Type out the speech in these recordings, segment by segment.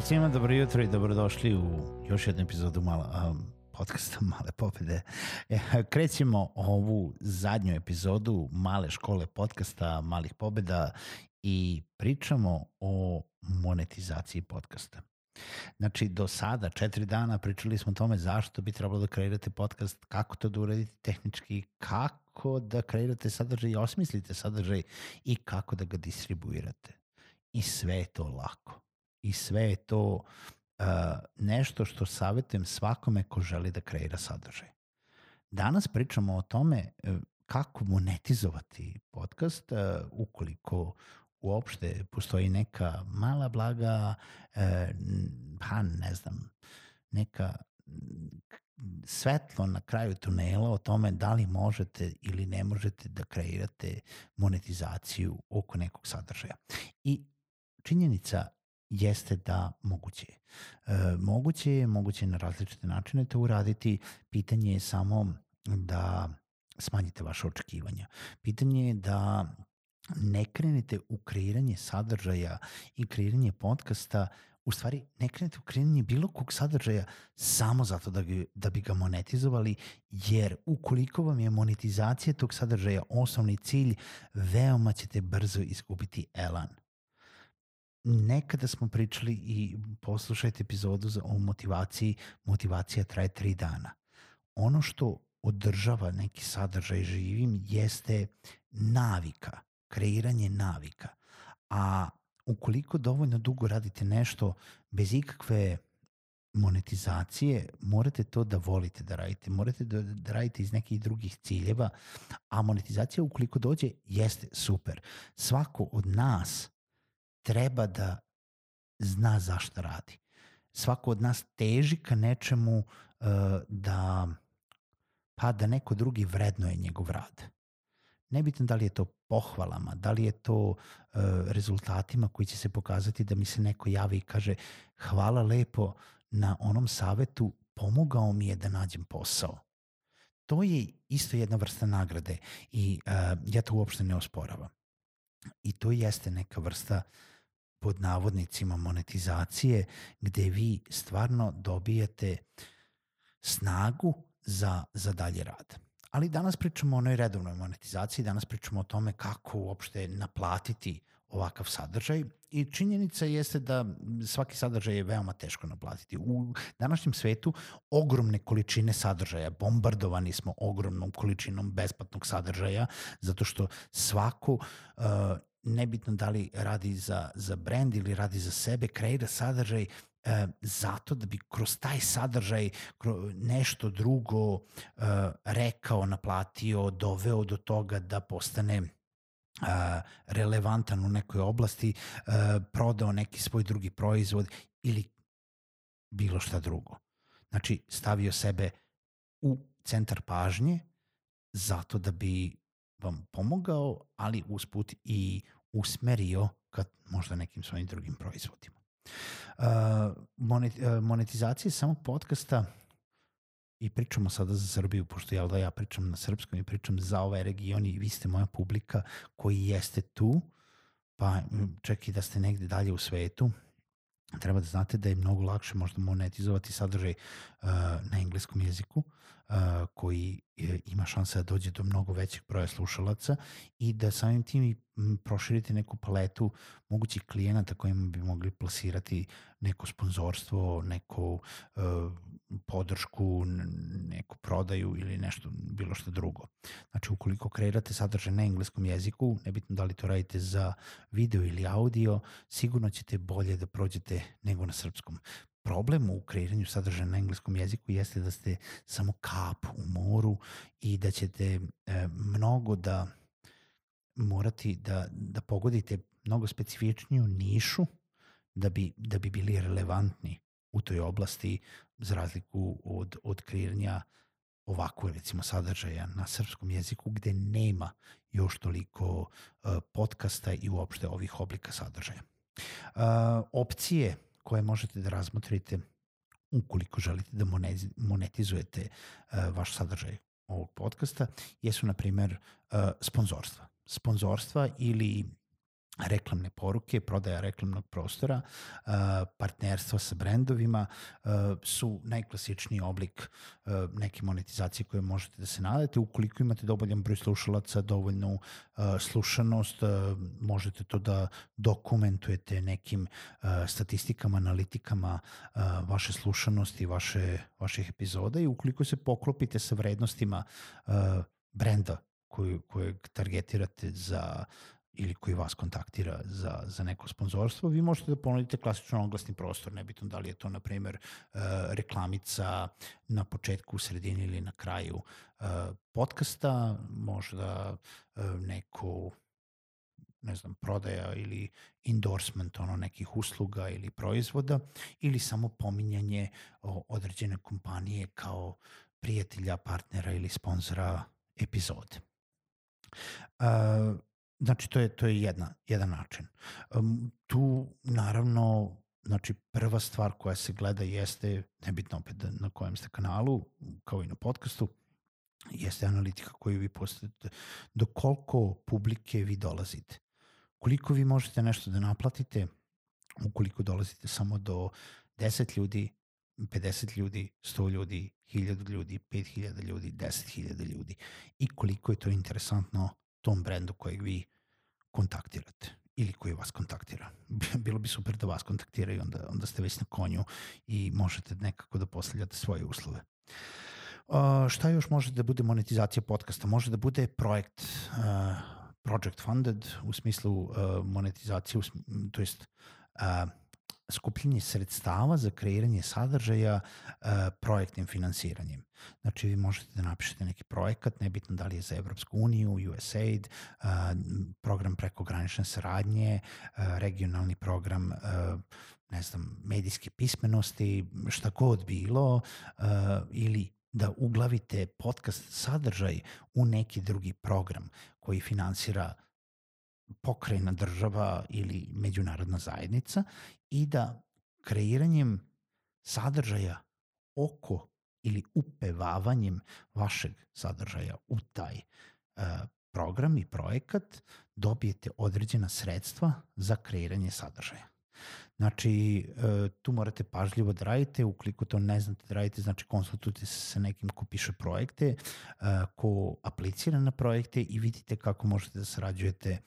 Pozdrav svima, dobro jutro i dobrodošli u još jednu epizodu mala, um, podcasta Male pobede. E, krećemo ovu zadnju epizodu Male škole podcasta Malih pobeda i pričamo o monetizaciji podcasta. Znači, do sada, četiri dana, pričali smo o tome zašto bi trebalo da kreirate podcast, kako to da uradite tehnički, kako da kreirate sadržaj i osmislite sadržaj i kako da ga distribuirate. I sve je to lako i sve je to uh, nešto što savjetujem svakome ko želi da kreira sadržaj. Danas pričamo o tome uh, kako monetizovati podcast uh, ukoliko uopšte postoji neka mala blaga, uh, pa ne znam, neka svetlo na kraju tunela o tome da li možete ili ne možete da kreirate monetizaciju oko nekog sadržaja. I činjenica jeste da moguće je. E, moguće je, moguće je na različite načine to uraditi. Pitanje je samo da smanjite vaše očekivanja. Pitanje je da ne krenete u kreiranje sadržaja i kreiranje podcasta u stvari ne krenete u kreiranje bilo kog sadržaja samo zato da, ga, da bi ga monetizovali, jer ukoliko vam je monetizacija tog sadržaja osnovni cilj, veoma ćete brzo izgubiti elan nekada smo pričali i poslušajte epizodu za, o motivaciji, motivacija traje tri dana. Ono što održava neki sadržaj živim jeste navika, kreiranje navika. A ukoliko dovoljno dugo radite nešto bez ikakve monetizacije, morate to da volite da radite, morate da, da radite iz nekih drugih ciljeva, a monetizacija ukoliko dođe jeste super. Svako od nas treba da zna zašto radi. Svako od nas teži ka nečemu uh, da pa da neko drugi vrednuje njegov rad. Nebitno da li je to pohvalama, da li je to uh, rezultatima koji će se pokazati da mi se neko javi i kaže hvala lepo na onom savetu, pomogao mi je da nađem posao. To je isto jedna vrsta nagrade i uh, ja to uopšte ne osporavam. I to jeste neka vrsta pod navodnicima monetizacije gde vi stvarno dobijete snagu za, za dalje rad. Ali danas pričamo o onoj redovnoj monetizaciji, danas pričamo o tome kako uopšte naplatiti ovakav sadržaj i činjenica jeste da svaki sadržaj je veoma teško naplatiti. U današnjem svetu ogromne količine sadržaja, bombardovani smo ogromnom količinom besplatnog sadržaja, zato što svako uh, nebitno da li radi za, za brand ili radi za sebe, kreira sadržaj e, zato da bi kroz taj sadržaj nešto drugo e, rekao, naplatio, doveo do toga da postane e, relevantan u nekoj oblasti, prodao neki svoj drugi proizvod ili bilo šta drugo. Znači, stavio sebe u centar pažnje zato da bi vam pomogao, ali usput i usmerio ka možda nekim svojim drugim proizvodima. Uh, monetizacija samog podcasta i pričamo sada za Srbiju, pošto ja da ja pričam na srpskom i pričam za ovaj region i vi ste moja publika koji jeste tu, pa čak i da ste negde dalje u svetu, treba da znate da je mnogo lakše možda monetizovati sadržaj uh, na engleskom jeziku uh, koji je, ima šanse da dođe do mnogo većeg broja slušalaca i da samim tim i proširite neku paletu mogućih klijenata kojima bi mogli plasirati neko sponzorstvo, neko uh, podršku, neku prodaju ili nešto, bilo što drugo. Znači, ukoliko kreirate sadržaj na engleskom jeziku, nebitno da li to radite za video ili audio, sigurno ćete bolje da prođete nego na srpskom. Problem u kreiranju sadržaja na engleskom jeziku jeste da ste samo kap u moru i da ćete e, mnogo da morati da, da pogodite mnogo specifičniju nišu da bi, da bi bili relevantni u toj oblasti za razliku od, od kreiranja ovako recimo sadržaja na srpskom jeziku gde nema još toliko uh, podcasta i uopšte ovih oblika sadržaja. Uh, opcije koje možete da razmotrite ukoliko želite da monetizujete uh, vaš sadržaj ovog podcasta jesu na primer sponzorstva. Sponzorstva ili reklamne poruke, prodaja reklamnog prostora, partnerstva sa brendovima su najklasičniji oblik neke monetizacije koje možete da se nadate. Ukoliko imate dovoljan broj slušalaca, dovoljnu slušanost, možete to da dokumentujete nekim statistikama, analitikama vaše slušanosti, vaše, vaših epizoda i ukoliko se poklopite sa vrednostima brenda koju, kojeg targetirate za ili koji vas kontaktira za, za neko sponzorstvo, vi možete da ponudite klasičan oglasni prostor, nebitno da li je to, na primer, uh, reklamica na početku, u sredini ili na kraju uh, podcasta, možda uh, neku ne znam, prodaja ili endorsement ono nekih usluga ili proizvoda ili samo pominjanje određene kompanije kao prijatelja, partnera ili sponzora epizode. Uh, Znači, to je, to je jedna, jedan način. Um, tu, naravno, znači, prva stvar koja se gleda jeste, nebitno opet na kojem ste kanalu, kao i na podcastu, jeste analitika koju vi postavite, do koliko publike vi dolazite. Koliko vi možete nešto da naplatite, ukoliko dolazite samo do 10 ljudi, 50 ljudi, 100 ljudi, 1000 ljudi, 5000 ljudi, 10.000 ljudi i koliko je to interesantno tom brendu kojeg vi kontaktirate ili koji vas kontaktira. Bilo bi super da vas kontaktiraju, onda, onda ste već na konju i možete nekako da postavljate svoje uslove. Uh, šta još može da bude monetizacija podcasta? Može da bude projekt, uh, project funded u smislu uh, monetizacije, to jest uh, skupljenje sredstava za kreiranje sadržaja uh, projektnim finansiranjem. Znači vi možete da napišete neki projekat, nebitno da li je za Evropsku uniju, USAID, uh, program prekogranične saradnje, uh, regionalni program uh, ne znam, medijske pismenosti, šta god bilo, uh, ili da uglavite podcast sadržaj u neki drugi program koji finansira pokrajna država ili međunarodna zajednica i da kreiranjem sadržaja oko ili upevavanjem vašeg sadržaja u taj uh, program i projekat dobijete određena sredstva za kreiranje sadržaja. Znači, e, tu morate pažljivo da radite, ukoliko to ne znate da radite, znači konsultujte se sa nekim ko piše projekte, e, ko aplicira na projekte i vidite kako možete da sarađujete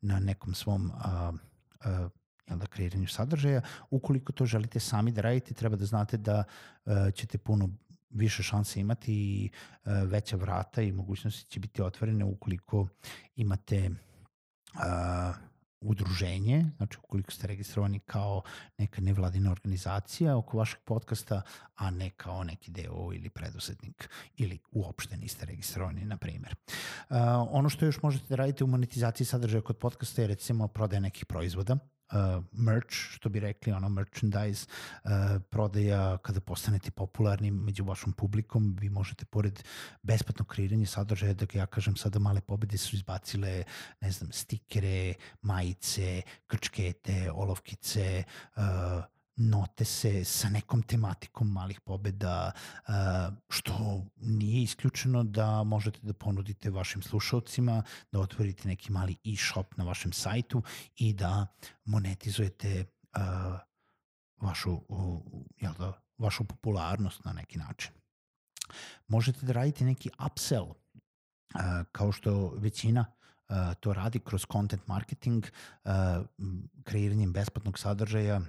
na nekom svom a, a, jel da, kreiranju sadržaja. Ukoliko to želite sami da radite, treba da znate da a, ćete puno više šanse imati i veća vrata i mogućnosti će biti otvorene ukoliko imate a, udruženje, znači ukoliko ste registrovani kao neka nevladina organizacija oko vašeg podcasta, a ne kao neki deo ili preduzetnik ili uopšte niste registrovani, na primjer. Uh, ono što još možete da radite u monetizaciji sadržaja kod podcasta je recimo prodaja nekih proizvoda, uh, merch, što bi rekli, ono merchandise, uh, prodaja kada postanete popularni među vašom publikom, vi možete pored besplatnog kreiranja sadržaja, da ja kažem sada male pobede su izbacile, ne znam, stikere, majice, krčkete, olovkice, uh, note se sa nekom tematikom malih pobeda, što nije isključeno da možete da ponudite vašim slušalcima, da otvorite neki mali e-shop na vašem sajtu i da monetizujete vašu, jel da, vašu popularnost na neki način. Možete da radite neki upsell, kao što većina to radi kroz content marketing, kreiranjem besplatnog sadržaja,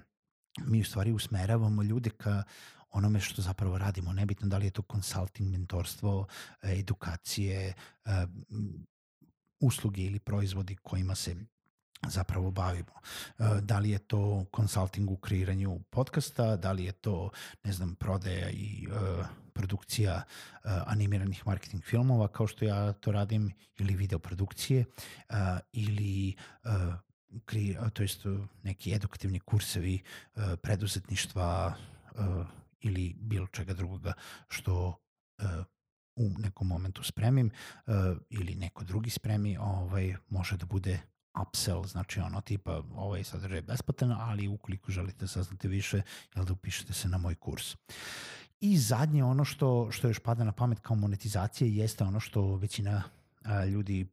mi u stvari usmeravamo ljude ka onome što zapravo radimo. Nebitno da li je to consulting, mentorstvo, edukacije, usluge ili proizvodi kojima se zapravo bavimo. Da li je to consulting u kreiranju podcasta, da li je to, ne znam, prodaja i produkcija animiranih marketing filmova kao što ja to radim ili video produkcije ili kri, to jest neki edukativni kursevi uh, preduzetništva uh, ili bilo čega drugoga što u nekom momentu spremim ili neko drugi spremi, ovaj, može da bude upsell, znači ono tipa ovaj sadržaj je besplatan, ali ukoliko želite saznate više, jel da upišete se na moj kurs. I zadnje ono što, što još pada na pamet kao monetizacija jeste ono što većina ljudi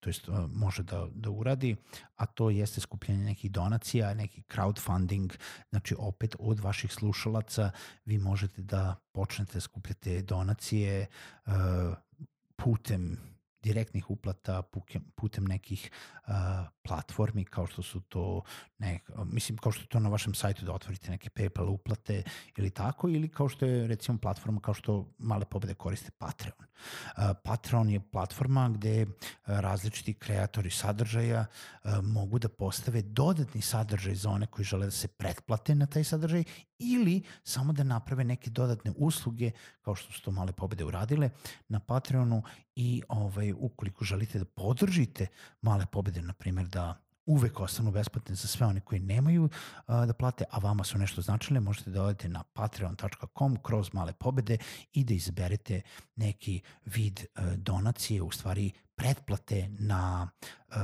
to jest može da, da uradi, a to jeste skupljanje nekih donacija, neki crowdfunding, znači opet od vaših slušalaca vi možete da počnete skupljate donacije putem direktnih uplata putem nekih uh, platformi kao što su to ne, mislim kao što je to na vašem sajtu da otvorite neke PayPal uplate ili tako ili kao što je recimo platforma kao što male pobede koriste Patreon. Uh, Patreon je platforma gde različiti kreatori sadržaja uh, mogu da postave dodatni sadržaj za one koji žele da se pretplate na taj sadržaj ili samo da naprave neke dodatne usluge kao što su to male pobede uradile na Patreonu i ovaj, ukoliko želite da podržite male pobede, na primjer da uvek ostanu besplatne za sve one koji nemaju uh, da plate, a vama su nešto značile, možete da odete na patreon.com kroz male pobede i da izberete neki vid uh, donacije, u stvari pretplate na uh,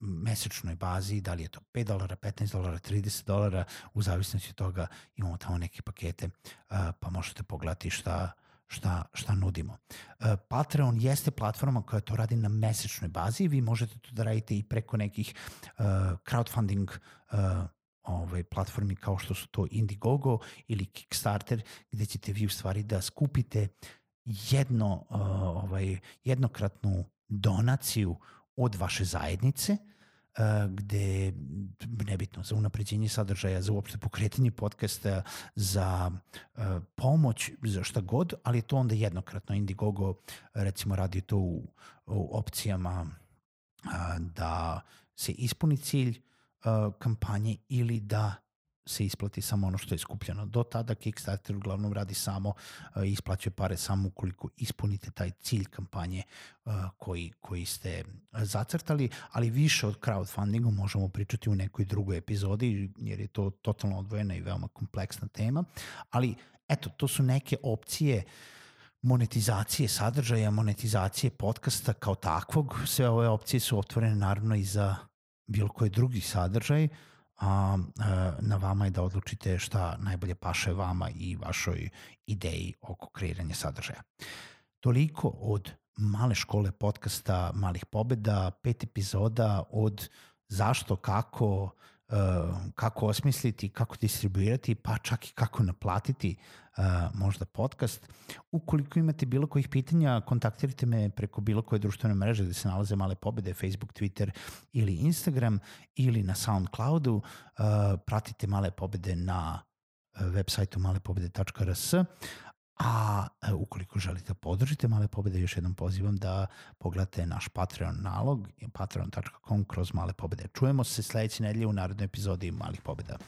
mesečnoj bazi, da li je to 5 dolara, 15 dolara, 30 dolara, u zavisnosti od toga imamo tamo neke pakete, uh, pa možete pogledati šta šta, šta nudimo. Uh, Patreon jeste platforma koja to radi na mesečnoj bazi, vi možete to da radite i preko nekih uh, crowdfunding uh, ovaj, platformi kao što su to Indiegogo ili Kickstarter, gde ćete vi u stvari da skupite jedno, uh, ovaj, jednokratnu donaciju od vaše zajednice – gde nebitno za unapređenje sadržaja, za uopšte pokretanje podcasta, za pomoć, za šta god, ali to onda jednokratno. Indiegogo recimo radi to u, u opcijama da se ispuni cilj kampanje ili da se isplati samo ono što je skupljeno. Do tada Kickstarter uglavnom radi samo, uh, isplaćuje pare samo ukoliko ispunite taj cilj kampanje uh, koji, koji ste zacrtali, ali više od crowdfundingu možemo pričati u nekoj drugoj epizodi, jer je to totalno odvojena i veoma kompleksna tema, ali eto, to su neke opcije monetizacije sadržaja, monetizacije podcasta kao takvog. Sve ove opcije su otvorene naravno i za bilo koji drugi sadržaj, uh, a na vama je da odlučite šta najbolje paše vama i vašoj ideji oko kreiranja sadržaja. Toliko od male škole podcasta Malih pobeda, pet epizoda od zašto, kako, kako osmisliti, kako distribuirati, pa čak i kako naplatiti uh, možda podcast. Ukoliko imate bilo kojih pitanja, kontaktirajte me preko bilo koje društvene mreže gde se nalaze male pobede, Facebook, Twitter ili Instagram ili na Soundcloudu. Uh, pratite male pobede na web sajtu malepobede.rs A e, ukoliko želite podržite Male pobede, još jednom pozivam da pogledate naš Patreon nalog, patreon.com kroz Male pobede. Čujemo se sledeće nedelje u narodnoj epizodi Malih pobeda.